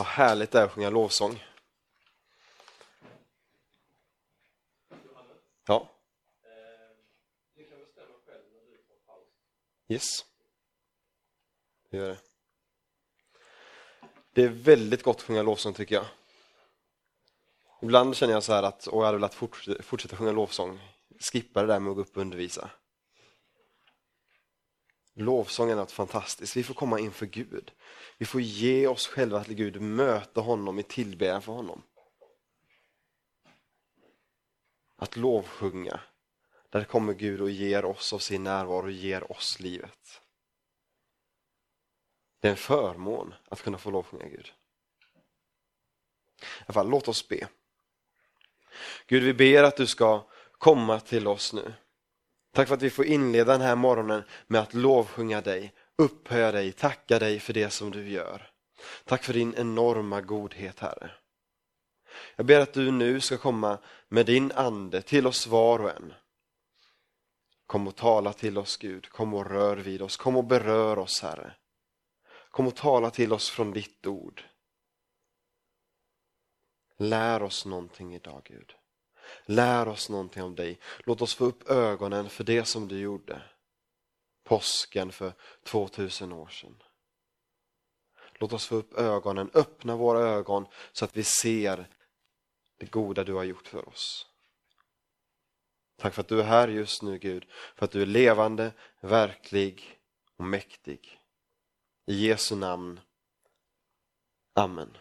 Vad härligt det är att sjunga lovsång. Ja. Yes. Det gör det. Det är väldigt gott att sjunga lovsång tycker jag. Ibland känner jag så här att åh, jag hade velat fortsätta, fortsätta sjunga lovsång. Skippa det där med att gå upp och undervisa. Lovsång är något fantastiskt. Vi får komma inför Gud. Vi får ge oss själva till Gud, möta honom i tillbedjan för honom. Att lovsjunga, där kommer Gud och ger oss av sin närvaro och ger oss livet. Det är en förmån att kunna få lovsjunga Gud. I alla fall, låt oss be. Gud, vi ber att du ska komma till oss nu. Tack för att vi får inleda den här morgonen med att lovsjunga dig, upphöja dig, tacka dig för det som du gör. Tack för din enorma godhet, Herre. Jag ber att du nu ska komma med din ande till oss var och en. Kom och tala till oss Gud, kom och rör vid oss, kom och berör oss Herre. Kom och tala till oss från ditt ord. Lär oss någonting idag Gud. Lär oss någonting om dig. Låt oss få upp ögonen för det som du gjorde. Påsken för 2000 år sedan. Låt oss få upp ögonen, öppna våra ögon så att vi ser det goda du har gjort för oss. Tack för att du är här just nu Gud, för att du är levande, verklig och mäktig. I Jesu namn. Amen.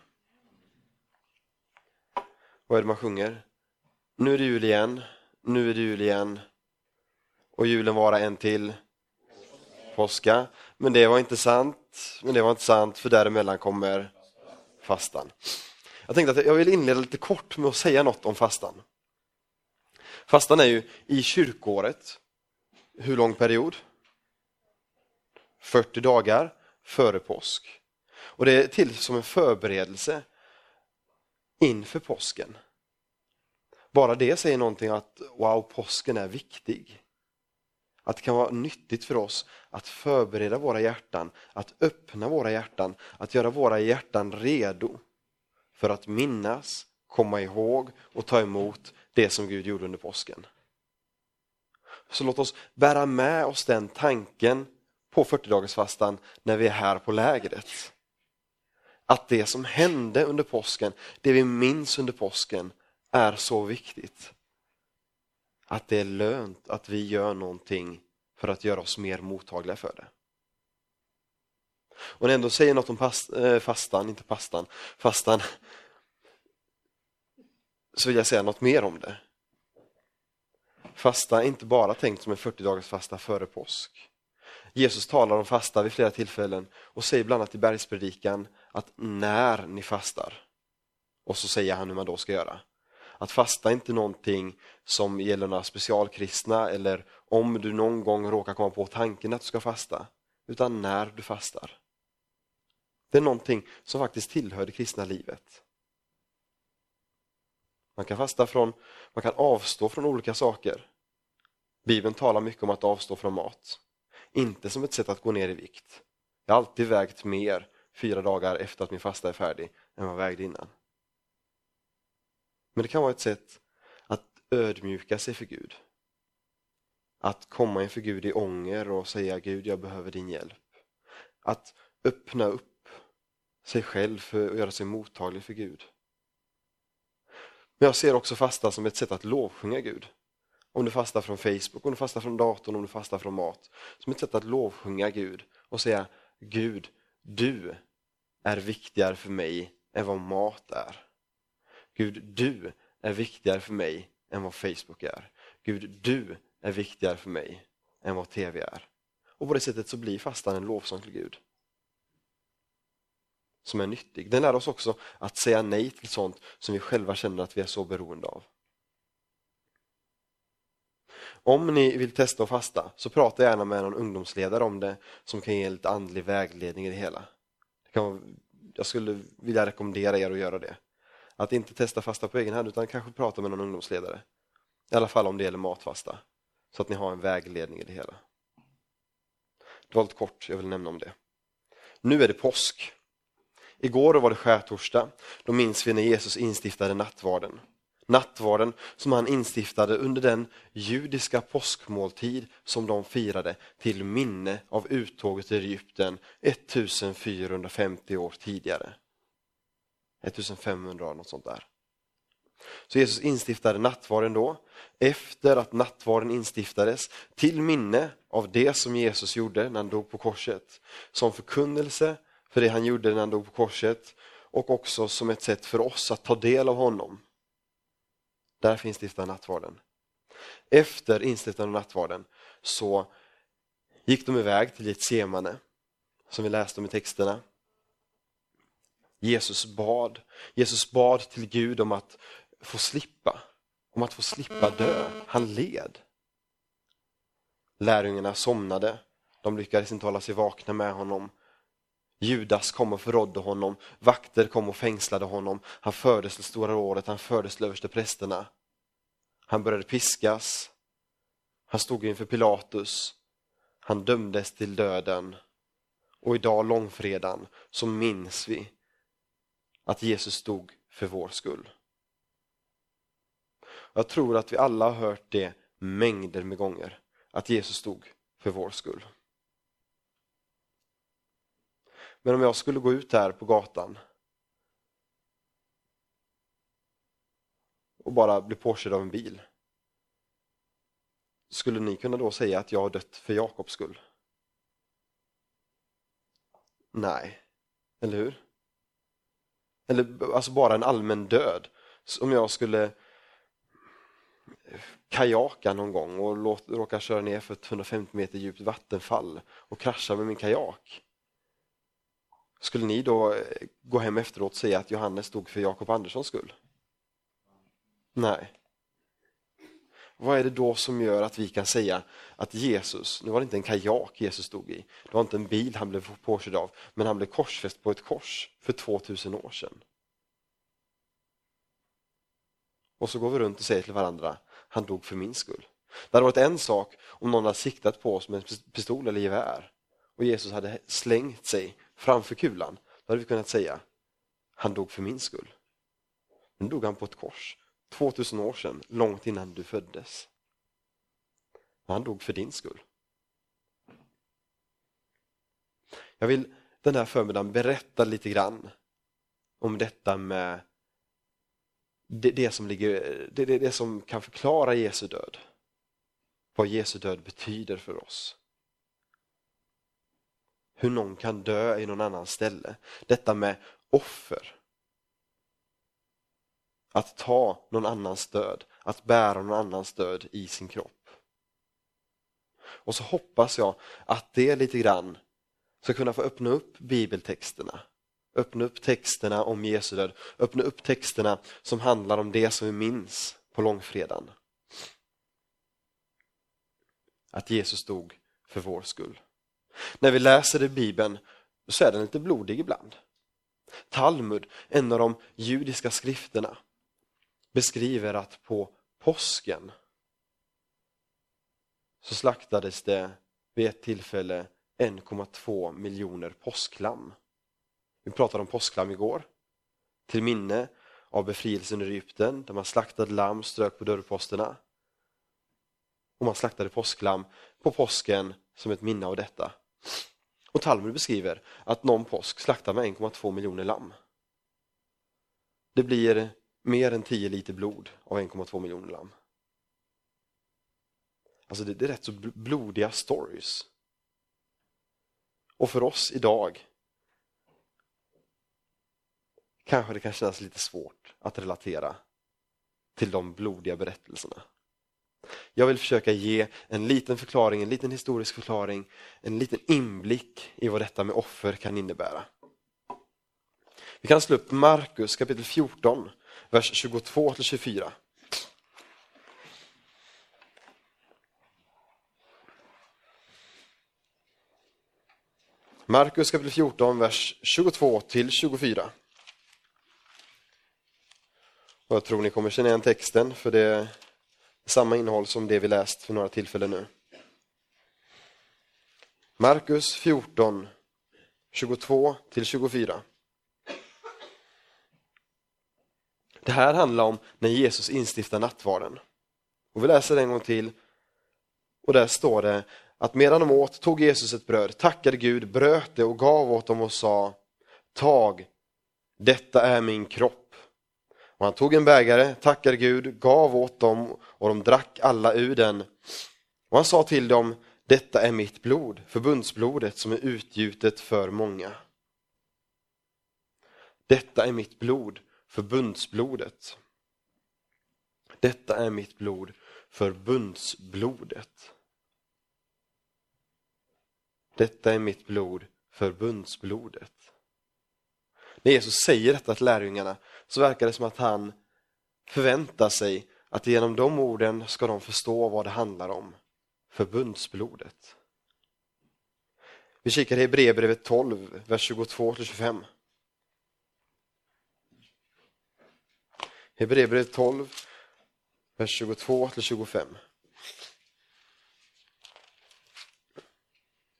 Vad är det man sjunger? Nu är det jul igen, nu är det jul igen. Och julen vara en till påska. Men det var inte sant, men det var inte sant för däremellan kommer fastan. Jag tänkte att jag vill inleda lite kort med att säga något om fastan. Fastan är ju i kyrkåret, hur lång period? 40 dagar före påsk. Och det är till som en förberedelse inför påsken. Bara det säger någonting att wow, påsken är viktig. Att det kan vara nyttigt för oss att förbereda våra hjärtan, att öppna våra hjärtan, att göra våra hjärtan redo för att minnas, komma ihåg och ta emot det som Gud gjorde under påsken. Så låt oss bära med oss den tanken på 40-dagarsfastan när vi är här på lägret. Att det som hände under påsken, det vi minns under påsken, är så viktigt. Att det är lönt att vi gör någonting för att göra oss mer mottagliga för det. Och när jag ändå säger något om past, eh, fastan, inte pastan, fastan, så vill jag säga något mer om det. Fasta är inte bara tänkt som en 40 dagars fasta före påsk. Jesus talar om fasta vid flera tillfällen och säger bland annat i bergspredikan att när ni fastar, och så säger han hur man då ska göra. Att fasta är inte någonting som gäller några specialkristna eller om du någon gång råkar komma på tanken att du ska fasta, utan när du fastar. Det är någonting som faktiskt tillhör det kristna livet. Man kan fasta från, man kan avstå från olika saker. Bibeln talar mycket om att avstå från mat. Inte som ett sätt att gå ner i vikt. Jag har alltid vägt mer fyra dagar efter att min fasta är färdig än vad jag vägde innan. Men det kan vara ett sätt att ödmjuka sig för Gud. Att komma inför Gud i ånger och säga Gud, jag behöver din hjälp. Att öppna upp sig själv för att göra sig mottaglig för Gud. Men jag ser också fasta som ett sätt att lovsjunga Gud. Om du fastar från Facebook, om du fastar från datorn, om du fastar från mat. Som ett sätt att lovsjunga Gud och säga Gud, du är viktigare för mig än vad mat är. Gud, du är viktigare för mig än vad Facebook är. Gud, du är viktigare för mig än vad TV är. Och på det sättet så blir fastan en lovsång till Gud. Som är nyttig. Den lär oss också att säga nej till sånt som vi själva känner att vi är så beroende av. Om ni vill testa att fasta så prata gärna med någon ungdomsledare om det som kan ge lite andlig vägledning i det hela. Det kan, jag skulle vilja rekommendera er att göra det. Att inte testa fasta på egen hand utan kanske prata med någon ungdomsledare. I alla fall om det gäller matfasta. Så att ni har en vägledning i det hela. Det var lite kort jag vill nämna om det. Nu är det påsk. Igår var det skärtorsdag. Då minns vi när Jesus instiftade nattvarden. Nattvarden som han instiftade under den judiska påskmåltid som de firade till minne av uttåget ur Egypten 1450 år tidigare. 1500 år, något sånt där. Så Jesus instiftade nattvarden då, efter att nattvarden instiftades, till minne av det som Jesus gjorde när han dog på korset. Som förkunnelse för det han gjorde när han dog på korset och också som ett sätt för oss att ta del av honom. Där finns han nattvarden. Efter instiftandet av nattvarden så gick de iväg till Getsemane, som vi läste om i texterna. Jesus bad. Jesus bad till Gud om att få slippa, om att få slippa dö. Han led. Lärjungarna somnade. De lyckades inte hålla sig vakna med honom. Judas kom och förrådde honom, vakter kom och fängslade honom. Han fördes till Stora rådet, han fördes till översteprästerna. Han började piskas. Han stod inför Pilatus. Han dömdes till döden. Och idag, långfredagen, så minns vi att Jesus dog för vår skull. Jag tror att vi alla har hört det mängder med gånger, att Jesus dog för vår skull. Men om jag skulle gå ut här på gatan och bara bli påkörd av en bil. Skulle ni kunna då säga att jag har dött för Jakobs skull? Nej, eller hur? Eller alltså bara en allmän död. Om jag skulle kajaka någon gång och råka köra ner för ett 150 meter djupt vattenfall och krascha med min kajak. Skulle ni då eh, gå hem efteråt och säga att Johannes dog för Jakob Anderssons skull? Nej. Vad är det då som gör att vi kan säga att Jesus, nu var det inte en kajak Jesus stod i, det var inte en bil han blev påkörd av, men han blev korsfäst på ett kors för 2000 år sedan. Och så går vi runt och säger till varandra, han dog för min skull. Det hade varit en sak om någon hade siktat på oss med en pistol eller gevär och Jesus hade slängt sig framför kulan. Då hade vi kunnat säga, han dog för min skull. Nu dog han på ett kors, 2000 år sedan, långt innan du föddes. Han dog för din skull. Jag vill den här förmiddagen berätta lite grann om detta med det, det, som, ligger, det, det, det som kan förklara Jesu död. Vad Jesu död betyder för oss. Hur någon kan dö i någon annans ställe. Detta med offer. Att ta någon annans död, att bära någon annans död i sin kropp. Och så hoppas jag att det lite grann ska kunna få öppna upp bibeltexterna Öppna upp texterna om Jesu död. Öppna upp texterna som handlar om det som vi minns på långfredagen. Att Jesus dog för vår skull. När vi läser i Bibeln så är den lite blodig ibland. Talmud, en av de judiska skrifterna, beskriver att på påsken så slaktades det vid ett tillfälle 1,2 miljoner påsklamm. Vi pratade om påsklam igår. Till minne av befrielsen i Egypten där man slaktade lamm, strök på dörrposterna. Och man slaktade påsklam på påsken som ett minne av detta. Och Talmud beskriver att någon påsk slaktar med 1,2 miljoner lamm. Det blir mer än 10 liter blod av 1,2 miljoner lamm. Alltså det, det är rätt så blodiga stories. Och för oss idag kanske det kan kännas lite svårt att relatera till de blodiga berättelserna. Jag vill försöka ge en liten förklaring, en liten historisk förklaring, en liten inblick i vad detta med offer kan innebära. Vi kan slå upp Markus kapitel 14, vers 22 24. Markus kapitel 14, vers 22 24. Och jag tror ni kommer känna igen texten för det är samma innehåll som det vi läst för några tillfällen nu. Markus 14, 22 24. Det här handlar om när Jesus instiftar nattvarden. Och vi läser det en gång till. Och där står det att medan de åt tog Jesus ett bröd, tackade Gud, bröt det och gav åt dem och sa Tag, detta är min kropp. Och han tog en bägare, tackade Gud, gav åt dem och de drack alla ur den. Och han sa till dem, detta är mitt blod, förbundsblodet som är utgjutet för många. Detta är mitt blod, förbundsblodet. Detta är mitt blod, förbundsblodet. Detta är mitt blod, förbundsblodet. När Jesus säger detta till lärjungarna så verkar det som att han förväntar sig att genom de orden ska de förstå vad det handlar om. Förbundsblodet. Vi kikar i Hebreerbrevet 12, vers 22-25. Hebreerbrevet 12, vers 22-25.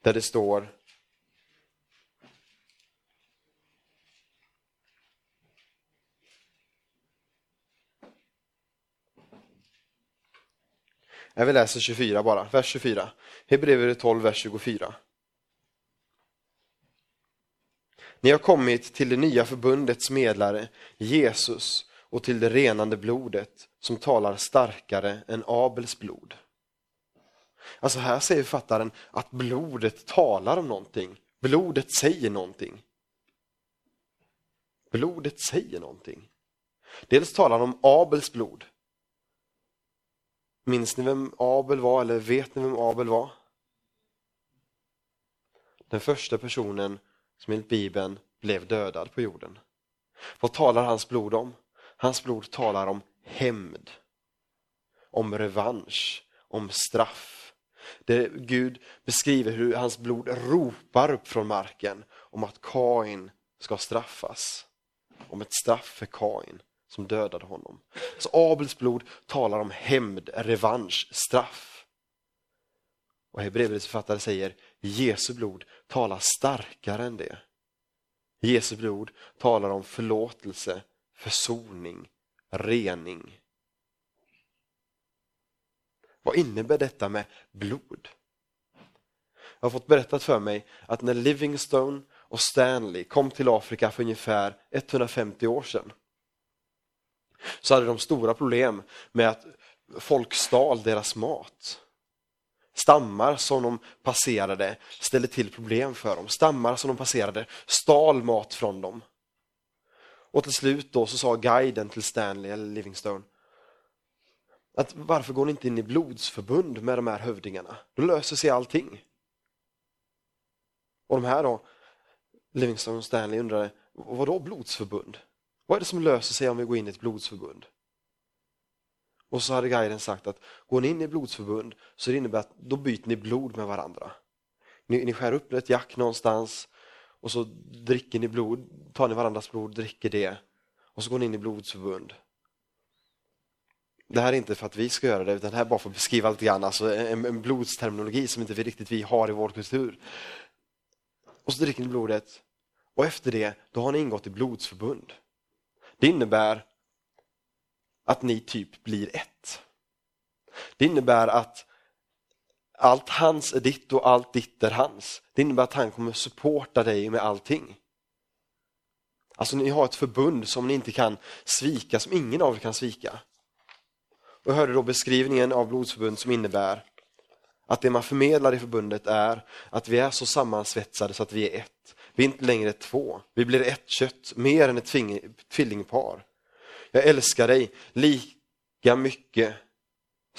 Där det står Jag vill läsa 24 bara, vers 24. Hebreerbrevet 12, vers 24. Ni har kommit till det nya förbundets medlare, Jesus, och till det renande blodet som talar starkare än Abels blod. Alltså här säger författaren att blodet talar om någonting. Blodet säger någonting. Blodet säger någonting. Dels talar han om Abels blod. Minns ni vem Abel var eller vet ni vem Abel var? Den första personen som enligt Bibeln blev dödad på jorden. Vad talar hans blod om? Hans blod talar om hämnd, om revansch, om straff. Det Gud beskriver hur hans blod ropar upp från marken om att Kain ska straffas. Om ett straff för Kain som dödade honom. Så Abels blod talar om hämnd, revansch, straff. Och Hebreerbrevets författare säger Jesu blod talar starkare än det. Jesu blod talar om förlåtelse, försoning, rening. Vad innebär detta med blod? Jag har fått berättat för mig att när Livingstone och Stanley kom till Afrika för ungefär 150 år sedan så hade de stora problem med att folk stal deras mat. Stammar som de passerade ställde till problem för dem. Stammar som de passerade stal mat från dem. Och till slut då så sa guiden till Stanley eller Livingstone att varför går ni inte in i blodsförbund med de här hövdingarna? Då löser sig allting. Och de här då, Livingstone och Stanley undrade, vad då blodsförbund? Vad är det som löser sig om vi går in i ett blodsförbund? Och så hade guiden sagt att går ni in i blodsförbund så det innebär att då byter ni blod med varandra. Ni, ni skär upp ett jack någonstans och så dricker ni blod, tar ni varandras blod, dricker det och så går ni in i blodsförbund. Det här är inte för att vi ska göra det, utan det här är bara för att beskriva lite grann, alltså en, en blodsterminologi som inte vi riktigt vi har i vår kultur. Och så dricker ni blodet och efter det, då har ni ingått i blodsförbund. Det innebär att ni typ blir ett. Det innebär att allt hans är ditt och allt ditt är hans. Det innebär att han kommer supporta dig med allting. Alltså ni har ett förbund som ni inte kan svika, som ingen av er kan svika. Och jag hörde då beskrivningen av blodsförbund som innebär att det man förmedlar i förbundet är att vi är så sammansvetsade så att vi är ett. Vi är inte längre två, vi blir ett kött, mer än ett tvillingpar. Jag älskar dig lika mycket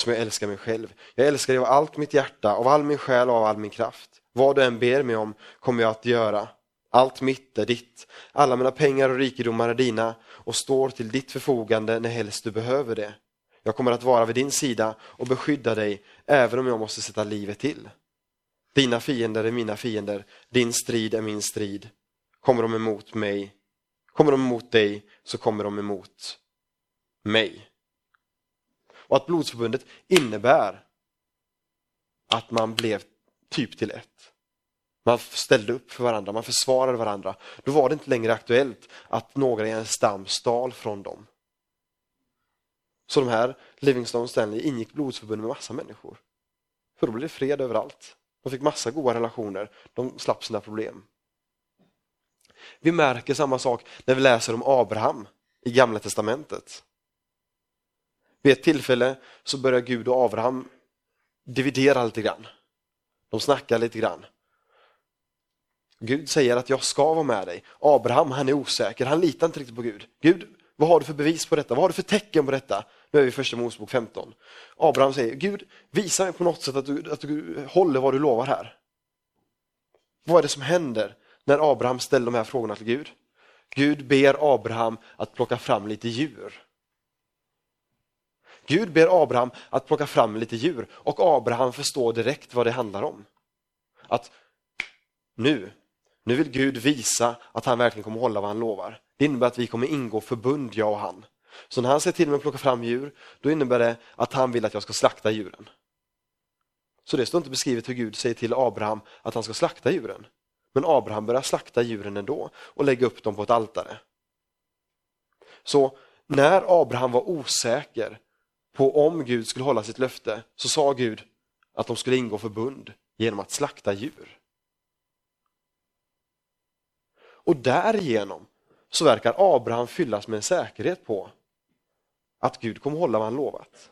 som jag älskar mig själv. Jag älskar dig av allt mitt hjärta, av all min själ och av all min kraft. Vad du än ber mig om kommer jag att göra. Allt mitt är ditt. Alla mina pengar och rikedomar är dina och står till ditt förfogande när helst du behöver det. Jag kommer att vara vid din sida och beskydda dig även om jag måste sätta livet till. Dina fiender är mina fiender, din strid är min strid. Kommer de emot mig, kommer de emot dig så kommer de emot mig. Och att blodsförbundet innebär att man blev typ till ett. Man ställde upp för varandra, man försvarade varandra. Då var det inte längre aktuellt att några i en stam stal från dem. Så de här Livingstone Stanley ingick blodsförbund med massa människor. För då blev det fred överallt. De fick massa goda relationer, de slapp sina problem. Vi märker samma sak när vi läser om Abraham i Gamla Testamentet. Vid ett tillfälle så börjar Gud och Abraham dividera lite grann. De snackar lite grann. Gud säger att jag ska vara med dig. Abraham han är osäker, han litar inte riktigt på Gud. Gud, vad har du för bevis på detta? Vad har du för tecken på detta? Nu är vi i första Mosebok 15. Abraham säger, Gud visa mig på något sätt att du, att du håller vad du lovar här. Vad är det som händer när Abraham ställer de här frågorna till Gud? Gud ber Abraham att plocka fram lite djur. Gud ber Abraham att plocka fram lite djur och Abraham förstår direkt vad det handlar om. Att nu, nu vill Gud visa att han verkligen kommer hålla vad han lovar. Det innebär att vi kommer ingå förbund, jag och han. Så när han säger till mig att plocka fram djur, då innebär det att han vill att jag ska slakta djuren. Så det står inte beskrivet hur Gud säger till Abraham att han ska slakta djuren. Men Abraham börjar slakta djuren ändå och lägga upp dem på ett altare. Så när Abraham var osäker på om Gud skulle hålla sitt löfte så sa Gud att de skulle ingå förbund genom att slakta djur. Och därigenom så verkar Abraham fyllas med en säkerhet på att Gud kommer hålla vad han lovat.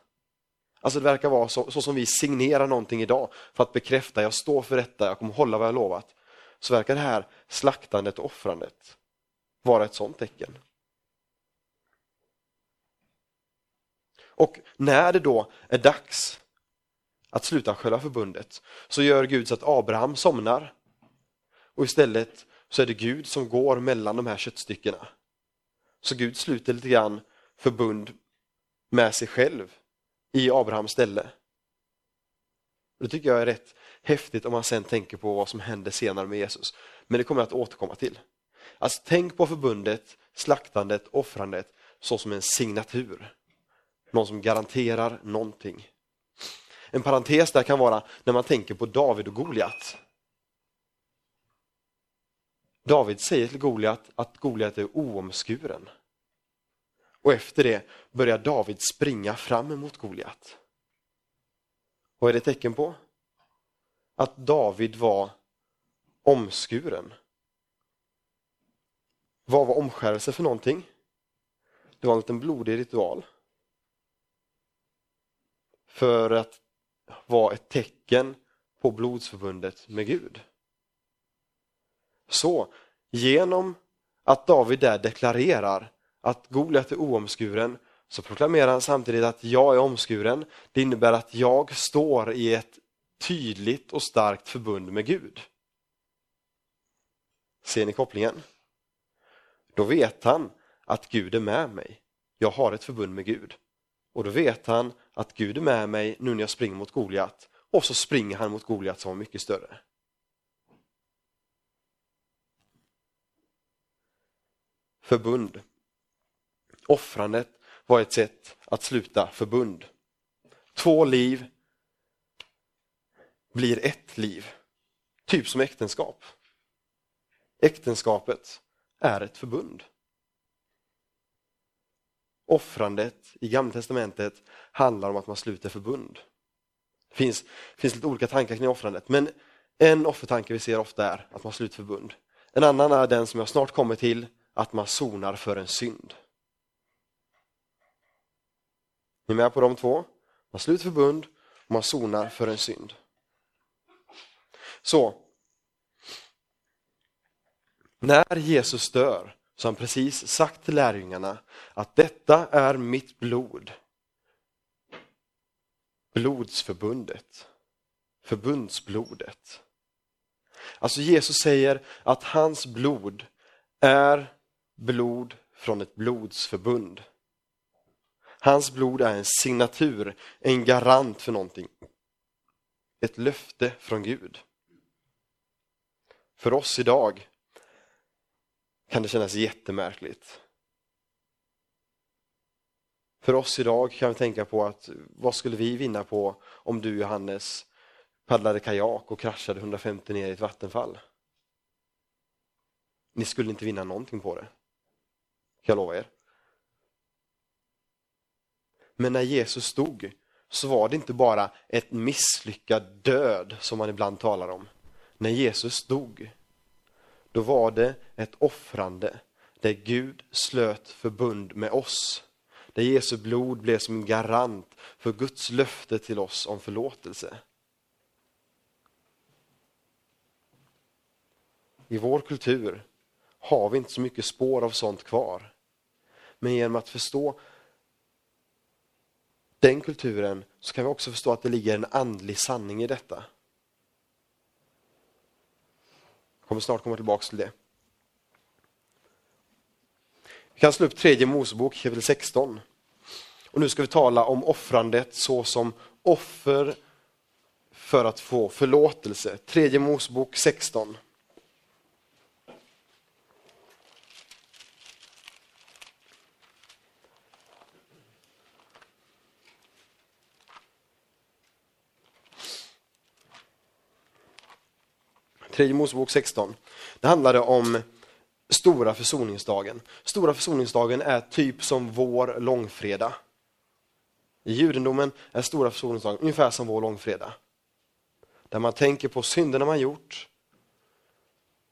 Alltså det verkar vara så, så som vi signerar någonting idag för att bekräfta, jag står för detta, jag kommer hålla vad jag lovat. Så verkar det här slaktandet och offrandet vara ett sånt tecken. Och när det då är dags att sluta själva förbundet så gör Gud så att Abraham somnar och istället så är det Gud som går mellan de här köttstyckena. Så Gud sluter lite grann förbund med sig själv i Abrahams ställe. Det tycker jag är rätt häftigt om man sen tänker på vad som händer senare med Jesus. Men det kommer jag att återkomma till. Alltså tänk på förbundet, slaktandet, offrandet så som en signatur. Någon som garanterar någonting. En parentes där kan vara när man tänker på David och Goliat. David säger till Goliat att Goliat är oomskuren. Och efter det börjar David springa fram emot Goliat. Vad är det tecken på? Att David var omskuren. Vad var omskärelse för någonting? Det var en liten blodig ritual. För att vara ett tecken på blodsförbundet med Gud. Så genom att David där deklarerar att Goliat är oomskuren så proklamerar han samtidigt att jag är omskuren. Det innebär att jag står i ett tydligt och starkt förbund med Gud. Ser ni kopplingen? Då vet han att Gud är med mig. Jag har ett förbund med Gud. Och då vet han att Gud är med mig nu när jag springer mot Goliat. Och så springer han mot Goliat som var mycket större. Förbund. Offrandet var ett sätt att sluta förbund. Två liv blir ett liv. Typ som äktenskap. Äktenskapet är ett förbund. Offrandet i Gamla Testamentet handlar om att man sluter förbund. Det finns, finns lite olika tankar kring offrandet, men en offertanke vi ser ofta är att man sluter förbund. En annan är den som jag snart kommer till, att man sonar för en synd. Ni är med på de två? Man sluter förbund och man sonar för en synd. Så, när Jesus dör så har han precis sagt till lärjungarna att detta är mitt blod. Blodsförbundet. Förbundsblodet. Alltså Jesus säger att hans blod är blod från ett blodsförbund. Hans blod är en signatur, en garant för någonting. Ett löfte från Gud. För oss idag kan det kännas jättemärkligt. För oss idag kan vi tänka på att vad skulle vi vinna på om du Johannes paddlade kajak och kraschade 150 ner i ett vattenfall? Ni skulle inte vinna någonting på det. Kan jag lova er. Men när Jesus dog så var det inte bara ett misslyckad död som man ibland talar om. När Jesus dog, då var det ett offrande där Gud slöt förbund med oss. Där Jesu blod blev som en garant för Guds löfte till oss om förlåtelse. I vår kultur har vi inte så mycket spår av sånt kvar. Men genom att förstå den kulturen så kan vi också förstå att det ligger en andlig sanning i detta. Jag kommer snart komma tillbaka till det. Vi kan slå upp tredje Mosebok kapitel 16. Och nu ska vi tala om offrandet såsom offer för att få förlåtelse. Tredje Mosebok 16. Tredje Mosebok 16. Det handlade om stora försoningsdagen. Stora försoningsdagen är typ som vår långfredag. I judendomen är stora försoningsdagen ungefär som vår långfredag. Där man tänker på synderna man gjort.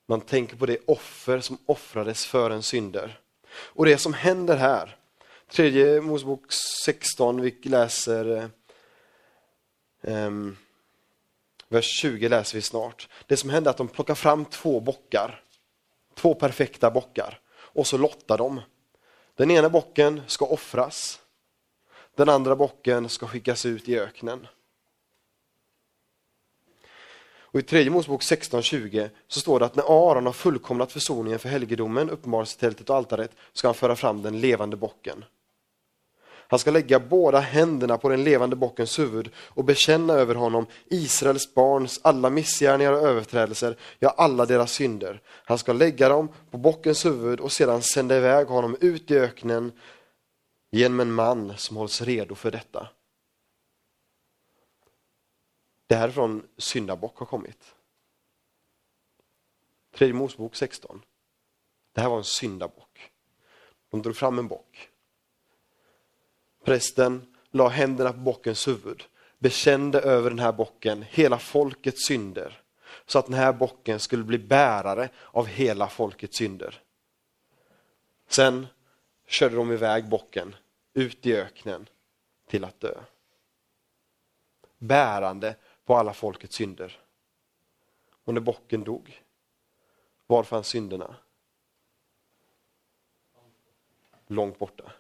Man tänker på det offer som offrades för en synder. Och det som händer här, tredje Mosebok 16, vi läser um, vers 20 läser vi snart. Det som hände är att de plockar fram två bockar. Två perfekta bockar. Och så lottar de. Den ena bocken ska offras. Den andra bocken ska skickas ut i öknen. Och I tredje Mosebok 16.20 så står det att när Aron har fullkomnat försoningen för helgedomen, uppenbarelsetältet och altaret, ska han föra fram den levande bocken. Han ska lägga båda händerna på den levande bockens huvud och bekänna över honom Israels barns alla missgärningar och överträdelser, ja alla deras synder. Han ska lägga dem på bockens huvud och sedan sända iväg honom ut i öknen genom en man som hålls redo för detta. Det här från syndabock har kommit. Tredje Mosebok 16. Det här var en syndabock. De drog fram en bock. Prästen la händerna på bockens huvud, bekände över den här bocken hela folkets synder, så att den här bocken skulle bli bärare av hela folkets synder. Sen körde de iväg bocken ut i öknen till att dö. Bärande på alla folkets synder. Och när bocken dog, var fanns synderna? Långt borta.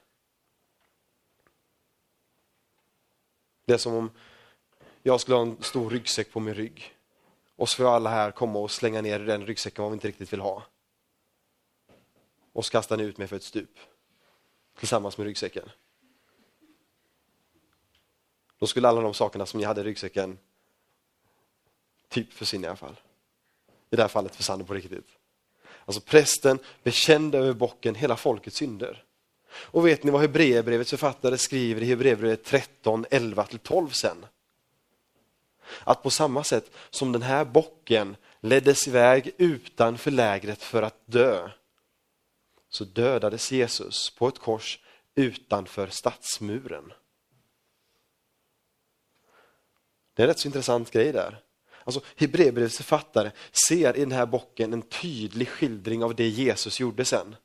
Det är som om jag skulle ha en stor ryggsäck på min rygg. Och så får alla här komma och slänga ner den ryggsäcken vad vi inte riktigt vill ha. Och så kastar ni ut mig för ett stup. Tillsammans med ryggsäcken. Då skulle alla de sakerna som ni hade i ryggsäcken typ försvinna i alla fall. I det här fallet försvann det på riktigt. Alltså prästen bekände över bocken hela folkets synder. Och vet ni vad Hebreerbrevets författare skriver i Hebreerbrevet 13, 11-12 sen? Att på samma sätt som den här bocken leddes iväg utanför lägret för att dö, så dödades Jesus på ett kors utanför stadsmuren. Det är en rätt så intressant grej där. Alltså Hebreerbrevets författare ser i den här bocken en tydlig skildring av det Jesus gjorde sen.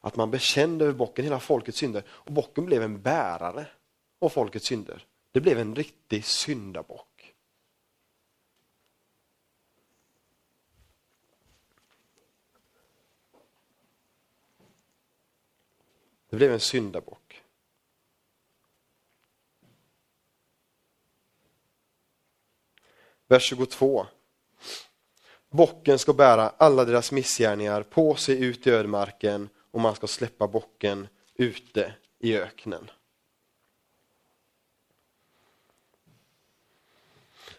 Att man bekände över bocken hela folkets synder och bocken blev en bärare av folkets synder. Det blev en riktig syndabock. Det blev en syndabock. Vers 22. Bocken ska bära alla deras missgärningar på sig ut i ödemarken och man ska släppa bocken ute i öknen.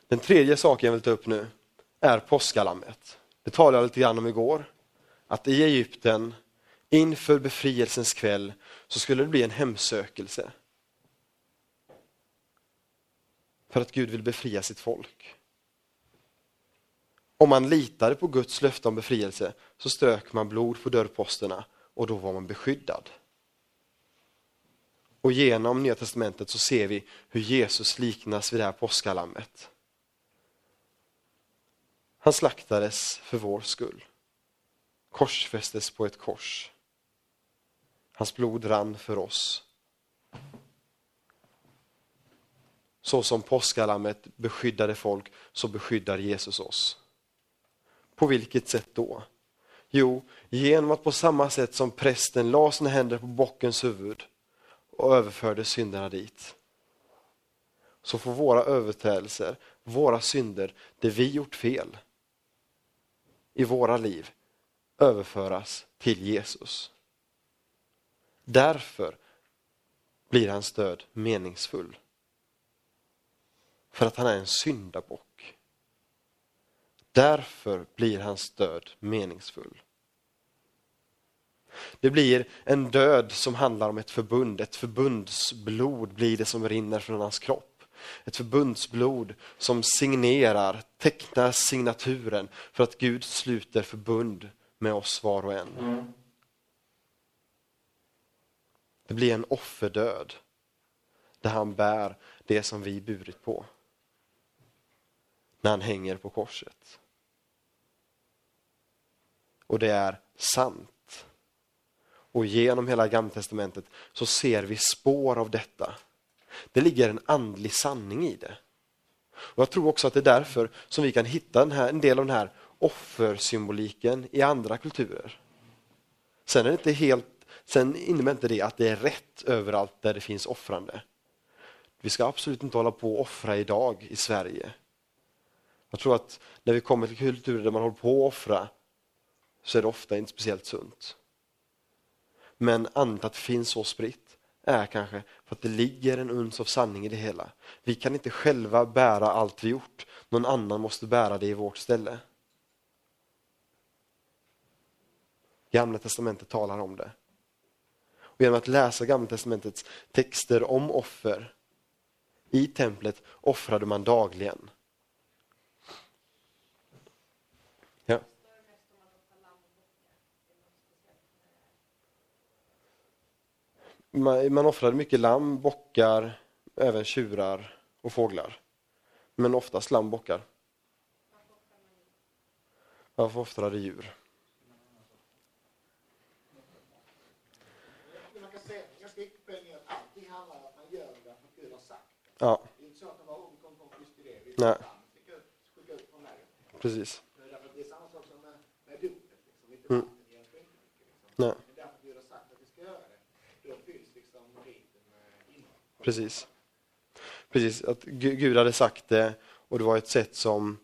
Den tredje saken jag vill ta upp nu är påskalammet. Det talade jag lite grann om igår. Att i Egypten inför befrielsens kväll så skulle det bli en hemsökelse. För att Gud vill befria sitt folk. Om man litade på Guds löfte om befrielse så strök man blod på dörrposterna och då var man beskyddad. Och genom Nya Testamentet så ser vi hur Jesus liknas vid det här påskalammet. Han slaktades för vår skull. Korsfästes på ett kors. Hans blod rann för oss. Så som påskalammet beskyddade folk, så beskyddar Jesus oss. På vilket sätt då? Jo, genom att på samma sätt som prästen la sina händer på bockens huvud och överförde synderna dit. Så får våra överträdelser, våra synder, det vi gjort fel i våra liv överföras till Jesus. Därför blir hans död meningsfull. För att han är en syndabock. Därför blir hans död meningsfull. Det blir en död som handlar om ett förbund. Ett förbundsblod blir det som rinner från hans kropp. Ett förbundsblod som signerar, tecknar signaturen för att Gud sluter förbund med oss var och en. Det blir en offerdöd där han bär det som vi burit på. När han hänger på korset. Och det är sant. Och genom hela Gamla Testamentet så ser vi spår av detta. Det ligger en andlig sanning i det. Och Jag tror också att det är därför som vi kan hitta här, en del av den här offersymboliken i andra kulturer. Sen, är det inte helt, sen innebär inte det att det är rätt överallt där det finns offrande. Vi ska absolut inte hålla på och offra idag i Sverige. Jag tror att när vi kommer till kulturer där man håller på att offra så är det ofta inte speciellt sunt. Men anledningen att det finns så spritt är kanske för att det ligger en uns av sanning i det hela. Vi kan inte själva bära allt vi gjort, någon annan måste bära det i vårt ställe. Gamla testamentet talar om det. Och genom att läsa Gamla testamentets texter om offer i templet offrade man dagligen. Man, man offrade mycket lamm, bockar, även tjurar och fåglar. Men oftast lamm, bockar. Varför offrade djur? Ja, Nej. precis. Det är Precis. Precis, att Gud hade sagt det och det var ett sätt som,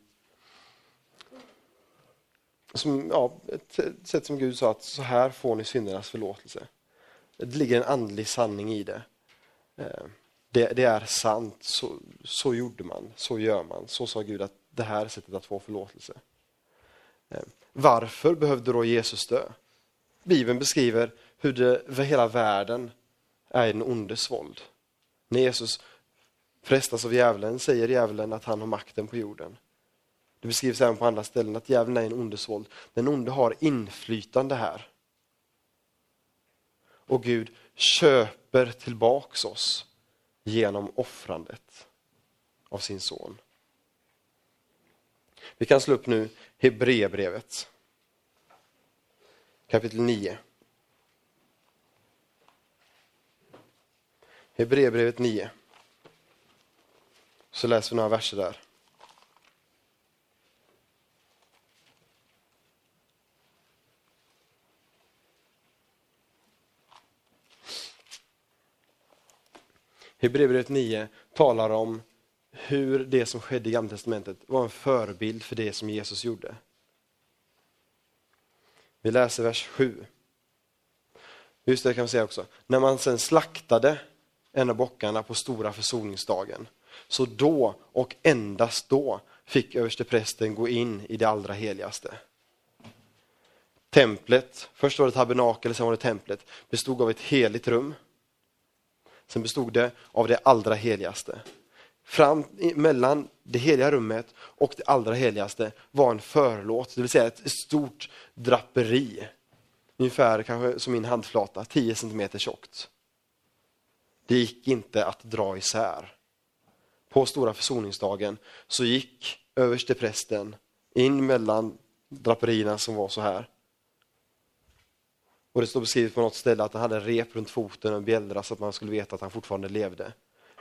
som ja, ett sätt som Gud sa att så här får ni syndernas förlåtelse. Det ligger en andlig sanning i det. Eh, det, det är sant, så, så gjorde man, så gör man, så sa Gud att det här är sättet att få förlåtelse. Eh, varför behövde då Jesus dö? Bibeln beskriver hur det hela världen är i den ondes våld. När Jesus frestas av djävulen säger djävulen att han har makten på jorden. Det beskrivs även på andra ställen att djävulen är en ondesvåld. Den onde har inflytande här. Och Gud köper tillbaks oss genom offrandet av sin son. Vi kan slå upp nu Hebreerbrevet. Kapitel 9. Hebreerbrevet 9. Så läser vi några verser där. Hebreerbrevet 9 talar om hur det som skedde i Gamla Testamentet var en förebild för det som Jesus gjorde. Vi läser vers 7. Just det kan vi säga också. När man sen slaktade en av bockarna på stora försoningsdagen, så då och endast då fick översteprästen gå in i det allra heligaste. Templet, först var det tabernakel, sen var det templet, bestod av ett heligt rum. Sen bestod det av det allra heligaste. Fram mellan det heliga rummet och det allra heligaste var en förlåt, det vill säga ett stort draperi. Ungefär kanske som min handflata, 10 cm tjockt. Det gick inte att dra isär. På stora försoningsdagen så gick översteprästen in mellan draperierna som var så här. Och det står beskrivet på något ställe att han hade en rep runt foten och en bjällra så att man skulle veta att han fortfarande levde.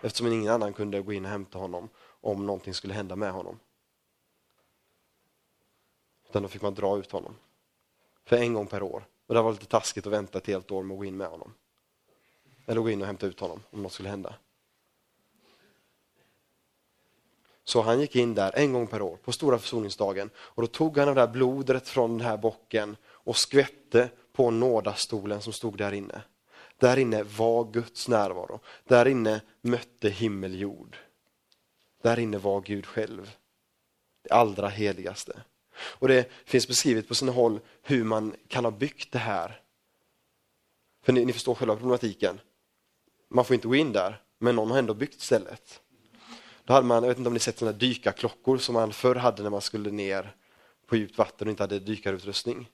Eftersom ingen annan kunde gå in och hämta honom om någonting skulle hända med honom. Utan då fick man dra ut honom. För en gång per år. Och det var lite taskigt att vänta ett helt år med att gå in med honom. Eller gå in och hämta ut honom om något skulle hända. Så han gick in där en gång per år på stora försoningsdagen och då tog han det där blodet från den här bocken och skvätte på nådastolen som stod där inne. Där inne var Guds närvaro. Där inne mötte himmel jord. Där inne var Gud själv. Det allra heligaste. Och det finns beskrivet på sina håll hur man kan ha byggt det här. För ni, ni förstår själva problematiken. Man får inte gå in där, men någon har ändå byggt stället. Då hade man, jag vet inte om ni sett sådana dykarklockor som man förr hade när man skulle ner på djupt vatten och inte hade dykarutrustning.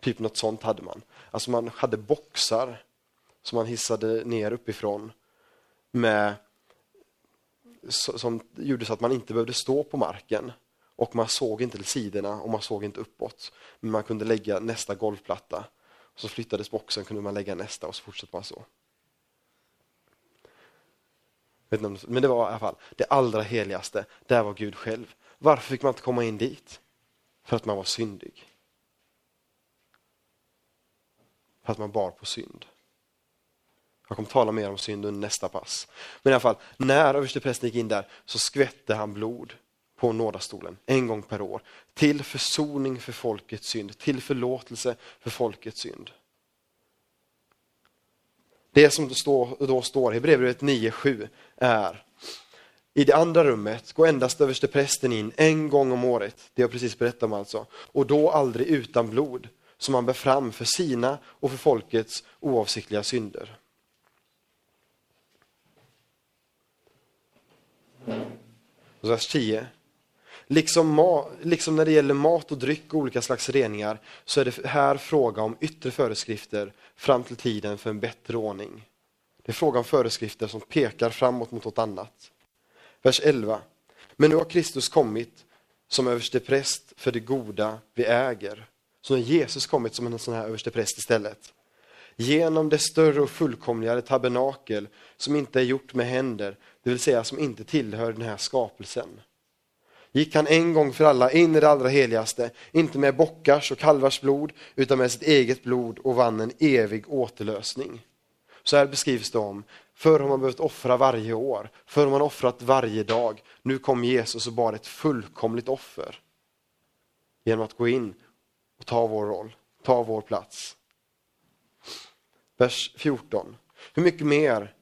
Typ något sånt hade man. Alltså man hade boxar som man hissade ner uppifrån med, som gjorde så att man inte behövde stå på marken och man såg inte till sidorna och man såg inte uppåt. Men man kunde lägga nästa golvplatta. Så flyttades boxen, kunde man lägga nästa och så fortsatte man så. Men det var i alla fall det allra heligaste. Där var Gud själv. Varför fick man inte komma in dit? För att man var syndig. För att man bar på synd. Jag kommer tala mer om synd under nästa pass. Men i alla fall, när översteprästen gick in där så skvätte han blod på nådastolen en gång per år. Till försoning för folkets synd, till förlåtelse för folkets synd. Det som då står, då står i Hebreerbrevet 9.7 är i det andra rummet går endast översteprästen in en gång om året, det jag precis berättade om alltså, och då aldrig utan blod, som han bär fram för sina och för folkets oavsiktliga synder. vers 10. Liksom, liksom när det gäller mat och dryck och olika slags reningar så är det här fråga om yttre föreskrifter fram till tiden för en bättre ordning. Det är fråga om föreskrifter som pekar framåt mot något annat. Vers 11. Men nu har Kristus kommit som överstepräst för det goda vi äger. Så har Jesus kommit som en sån här överstepräst istället. Genom det större och fullkomligare tabernakel som inte är gjort med händer, det vill säga som inte tillhör den här skapelsen gick han en gång för alla in i det allra heligaste, inte med bockars och kalvars blod, utan med sitt eget blod och vann en evig återlösning. Så här beskrivs det om, förr har man behövt offra varje år, förr har man offrat varje dag. Nu kom Jesus och bar ett fullkomligt offer. Genom att gå in och ta vår roll, ta vår plats. Vers 14. Hur mycket mer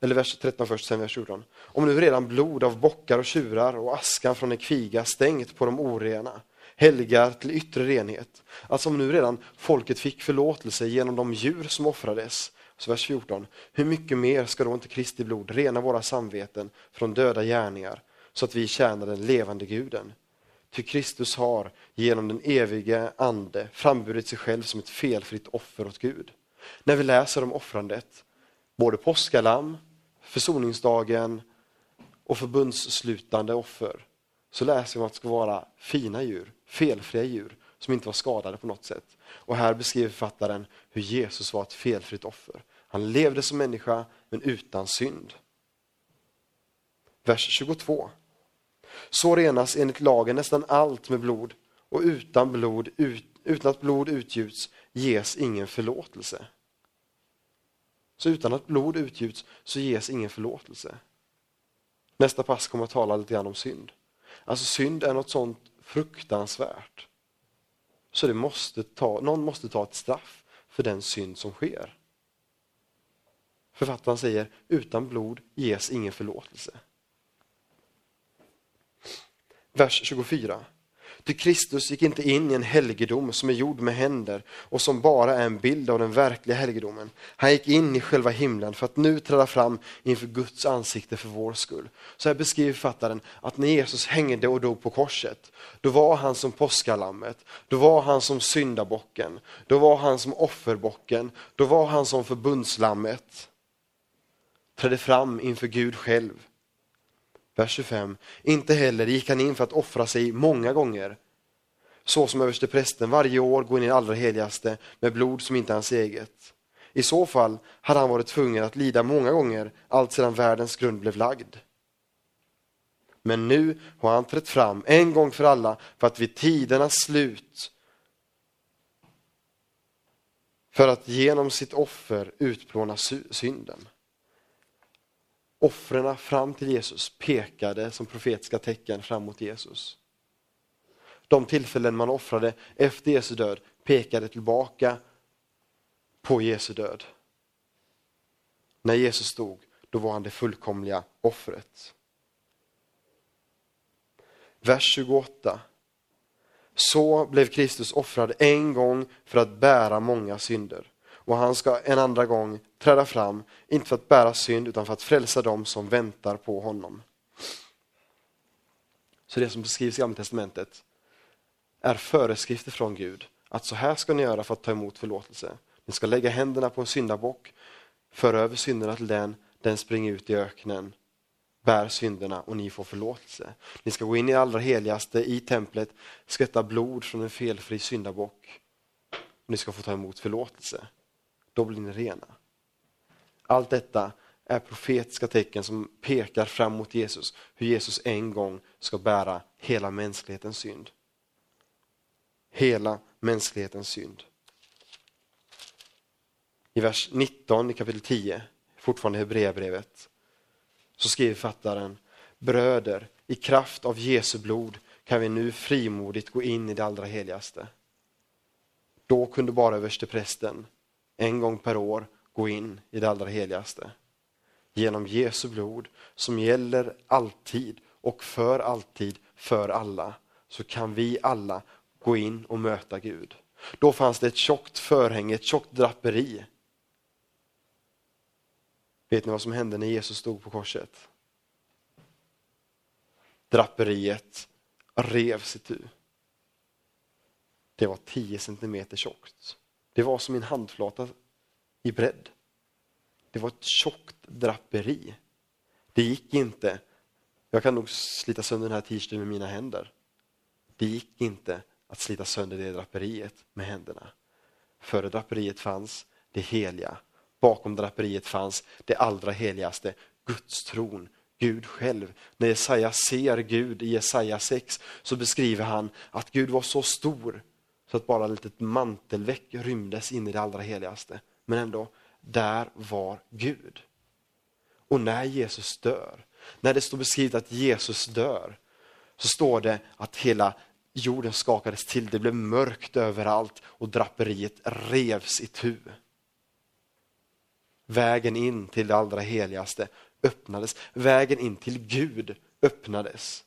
eller vers 13 först, sen vers 14. Om nu redan blod av bockar och tjurar och askan från en kviga stängt på de orena, helgar till yttre renhet. Alltså om nu redan folket fick förlåtelse genom de djur som offrades. Så vers 14. Hur mycket mer ska då inte Kristi blod rena våra samveten från döda gärningar så att vi tjänar den levande guden? Ty Kristus har genom den evige ande framburit sig själv som ett felfritt offer åt Gud. När vi läser om offrandet, både påskalamm försoningsdagen och förbundsslutande offer så läser vi om att det ska vara fina djur, felfria djur som inte var skadade på något sätt. Och här beskriver författaren hur Jesus var ett felfritt offer. Han levde som människa men utan synd. Vers 22. Så renas enligt lagen nästan allt med blod och utan, blod, utan att blod utgjuts ges ingen förlåtelse. Så utan att blod utgjuts så ges ingen förlåtelse. Nästa pass kommer att tala lite grann om synd. Alltså synd är något sånt fruktansvärt. Så det måste ta, någon måste ta ett straff för den synd som sker. Författaren säger, utan blod ges ingen förlåtelse. Vers 24. Ty Kristus gick inte in i en helgedom som är gjord med händer och som bara är en bild av den verkliga helgedomen. Han gick in i själva himlen för att nu träda fram inför Guds ansikte för vår skull. Så här beskriver författaren att när Jesus hängde och dog på korset, då var han som påskalammet, då var han som syndabocken, då var han som offerbocken, då var han som förbundslammet. trädde fram inför Gud själv. Vers 25. Inte heller gick han in för att offra sig många gånger, så som översteprästen varje år går in i det allra heligaste med blod som inte är hans eget. I så fall hade han varit tvungen att lida många gånger allt sedan världens grund blev lagd. Men nu har han trätt fram en gång för alla för att vid tidernas slut för att genom sitt offer utplåna synden. Offren fram till Jesus pekade som profetiska tecken fram mot Jesus. De tillfällen man offrade efter Jesu död pekade tillbaka på Jesu död. När Jesus dog, då var han det fullkomliga offret. Vers 28. Så blev Kristus offrad en gång för att bära många synder. Och han ska en andra gång träda fram, inte för att bära synd utan för att frälsa dem som väntar på honom. Så det som beskrivs i Gamla Testamentet är föreskrifter från Gud. Att så här ska ni göra för att ta emot förlåtelse. Ni ska lägga händerna på en syndabock, föra över synderna till den, den springer ut i öknen bär synderna och ni får förlåtelse. Ni ska gå in i det allra heligaste i templet, skvätta blod från en felfri syndabock. Ni ska få ta emot förlåtelse. Då blir ni rena. Allt detta är profetiska tecken som pekar fram mot Jesus, hur Jesus en gång ska bära hela mänsklighetens synd. Hela mänsklighetens synd. I vers 19 i kapitel 10, fortfarande Hebreerbrevet, så skriver författaren, bröder, i kraft av Jesu blod kan vi nu frimodigt gå in i det allra heligaste. Då kunde bara översteprästen en gång per år gå in i det allra heligaste. Genom Jesu blod som gäller alltid och för alltid för alla så kan vi alla gå in och möta Gud. Då fanns det ett tjockt förhänge, ett tjockt draperi Vet ni vad som hände när Jesus stod på korset? Draperiet revs itu. Det var 10 centimeter tjockt. Det var som en handflata i bredd. Det var ett tjockt draperi. Det gick inte. Jag kan nog slita sönder den här t-shirten med mina händer. Det gick inte att slita sönder det draperiet med händerna. Före draperiet fanns det heliga Bakom draperiet fanns det allra heligaste, Guds tron, Gud själv. När Jesaja ser Gud i Jesaja 6 så beskriver han att Gud var så stor så att bara ett litet mantelväck rymdes in i det allra heligaste. Men ändå, där var Gud. Och när Jesus dör, när det står beskrivet att Jesus dör, så står det att hela jorden skakades till, det blev mörkt överallt och draperiet revs i tu. Vägen in till det allra heligaste öppnades. Vägen in till Gud öppnades.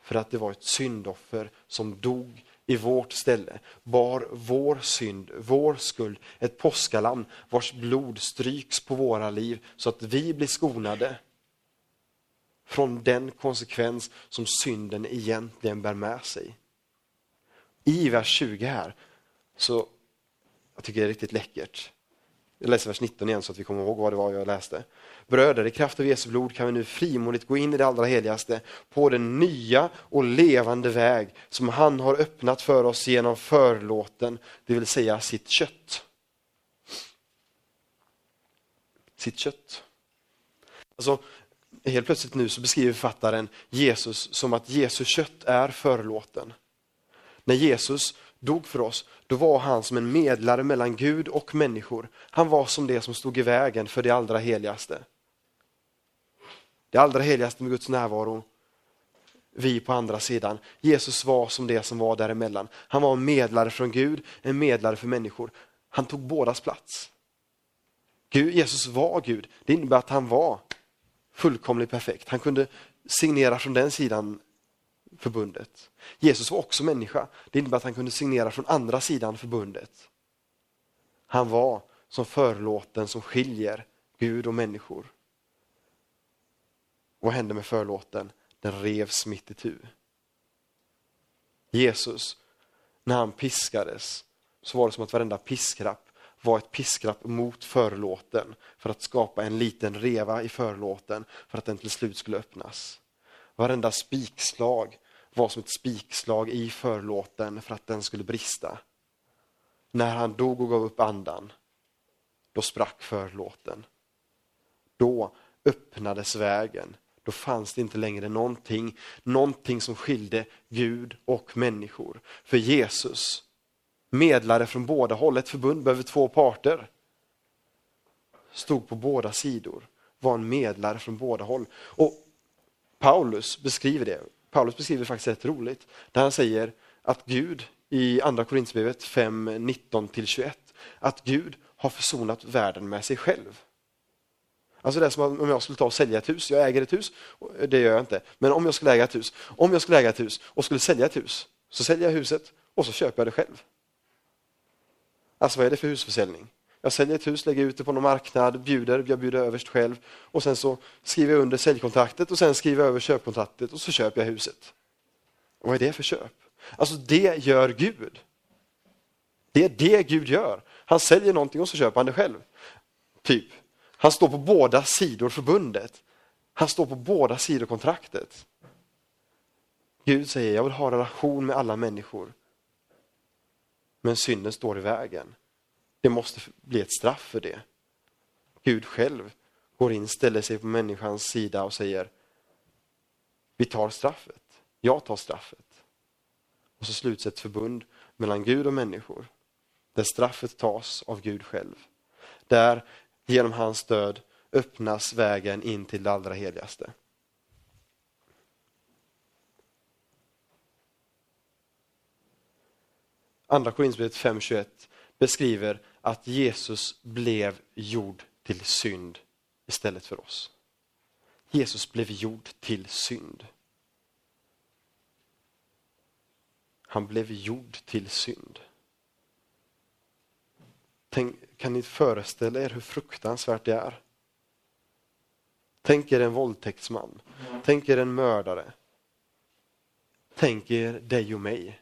För att det var ett syndoffer som dog i vårt ställe, bar vår synd, vår skuld, ett påskalamm vars blod stryks på våra liv så att vi blir skonade från den konsekvens som synden egentligen bär med sig. I vers 20 här, så jag tycker det är riktigt läckert. Jag läser vers 19 igen så att vi kommer ihåg vad det var jag läste. Bröder, i kraft av Jesu blod kan vi nu frimodigt gå in i det allra heligaste på den nya och levande väg som han har öppnat för oss genom förlåten, det vill säga sitt kött. Sitt kött. Alltså, helt plötsligt nu så beskriver författaren Jesus som att Jesu kött är förlåten. När Jesus dog för oss, då var han som en medlare mellan Gud och människor. Han var som det som stod i vägen för det allra heligaste. Det allra heligaste med Guds närvaro, vi på andra sidan. Jesus var som det som var däremellan. Han var en medlare från Gud, en medlare för människor. Han tog bådas plats. Gud, Jesus var Gud, det innebär att han var fullkomligt perfekt. Han kunde signera från den sidan förbundet. Jesus var också människa. Det innebär att han kunde signera från andra sidan förbundet. Han var som förlåten som skiljer Gud och människor. Vad hände med förlåten? Den revs mitt i tu. Jesus, när han piskades, så var det som att varenda piskrapp var ett piskrapp mot förlåten för att skapa en liten reva i förlåten för att den till slut skulle öppnas. Varenda spikslag var som ett spikslag i förlåten för att den skulle brista. När han dog och gav upp andan, då sprack förlåten. Då öppnades vägen. Då fanns det inte längre någonting, någonting som skilde Gud och människor. För Jesus, medlare från båda håll, ett förbund behöver två parter. Stod på båda sidor, var en medlare från båda håll. Och Paulus beskriver det. Paulus beskriver faktiskt rätt roligt. när han säger att Gud i andra Korinthierbrevet 5, 19-21, att Gud har försonat världen med sig själv. Alltså det är som om jag skulle ta och sälja ett hus. Jag äger ett hus, det gör jag inte. Men om jag skulle äga ett hus, om jag skulle äga ett hus och skulle sälja ett hus, så säljer jag huset och så köper jag det själv. Alltså vad är det för husförsäljning? Jag säljer ett hus, lägger ut det på någon marknad, bjuder, jag bjuder överst själv och sen så skriver jag under säljkontraktet och sen skriver jag över köpkontraktet och så köper jag huset. Och vad är det för köp? Alltså det gör Gud. Det är det Gud gör. Han säljer någonting och så köper han det själv. Typ. Han står på båda sidor förbundet. Han står på båda sidor kontraktet. Gud säger, jag vill ha relation med alla människor. Men synden står i vägen. Det måste bli ett straff för det. Gud själv går in, ställer sig på människans sida och säger, vi tar straffet. Jag tar straffet. Och så sluts ett förbund mellan Gud och människor. Där straffet tas av Gud själv. Där genom hans död öppnas vägen in till det allra heligaste. Andra Korinthierbrevet 5.21 beskriver att Jesus blev gjord till synd istället för oss. Jesus blev gjord till synd. Han blev gjord till synd. Tänk, kan ni föreställa er hur fruktansvärt det är? Tänk er en våldtäktsman. Tänk er en mördare. Tänk er dig och mig.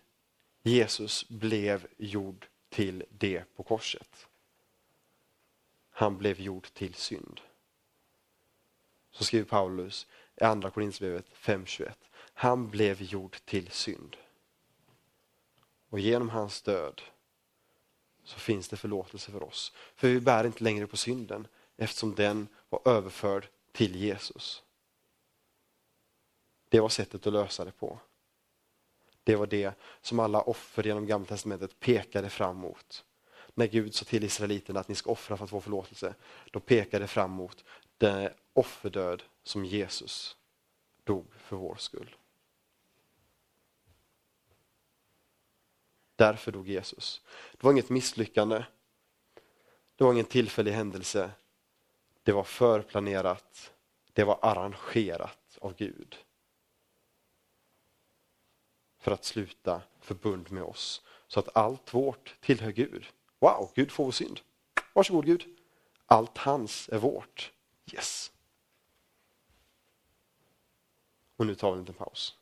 Jesus blev gjord till det på korset. Han blev gjord till synd. Så skriver Paulus i andra Korinthierbrevet 5.21. Han blev gjord till synd. Och genom hans död så finns det förlåtelse för oss. För vi bär inte längre på synden eftersom den var överförd till Jesus. Det var sättet att lösa det på. Det var det som alla offer genom Gamla Testamentet pekade fram mot. När Gud sa till Israeliterna att ni ska offra för att få förlåtelse, då pekade det fram mot den offerdöd som Jesus dog för vår skull. Därför dog Jesus. Det var inget misslyckande. Det var ingen tillfällig händelse. Det var förplanerat. Det var arrangerat av Gud. För att sluta förbund med oss. Så att allt vårt tillhör Gud. Wow, Gud får vår synd. Varsågod Gud. Allt hans är vårt. Yes. Och nu tar vi en liten paus.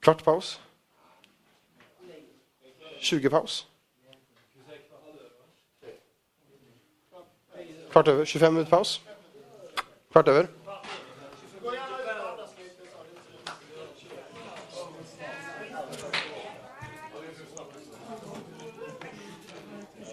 Kvart paus. 20 paus. Kvart över, 25 minuter paus. Kvart över.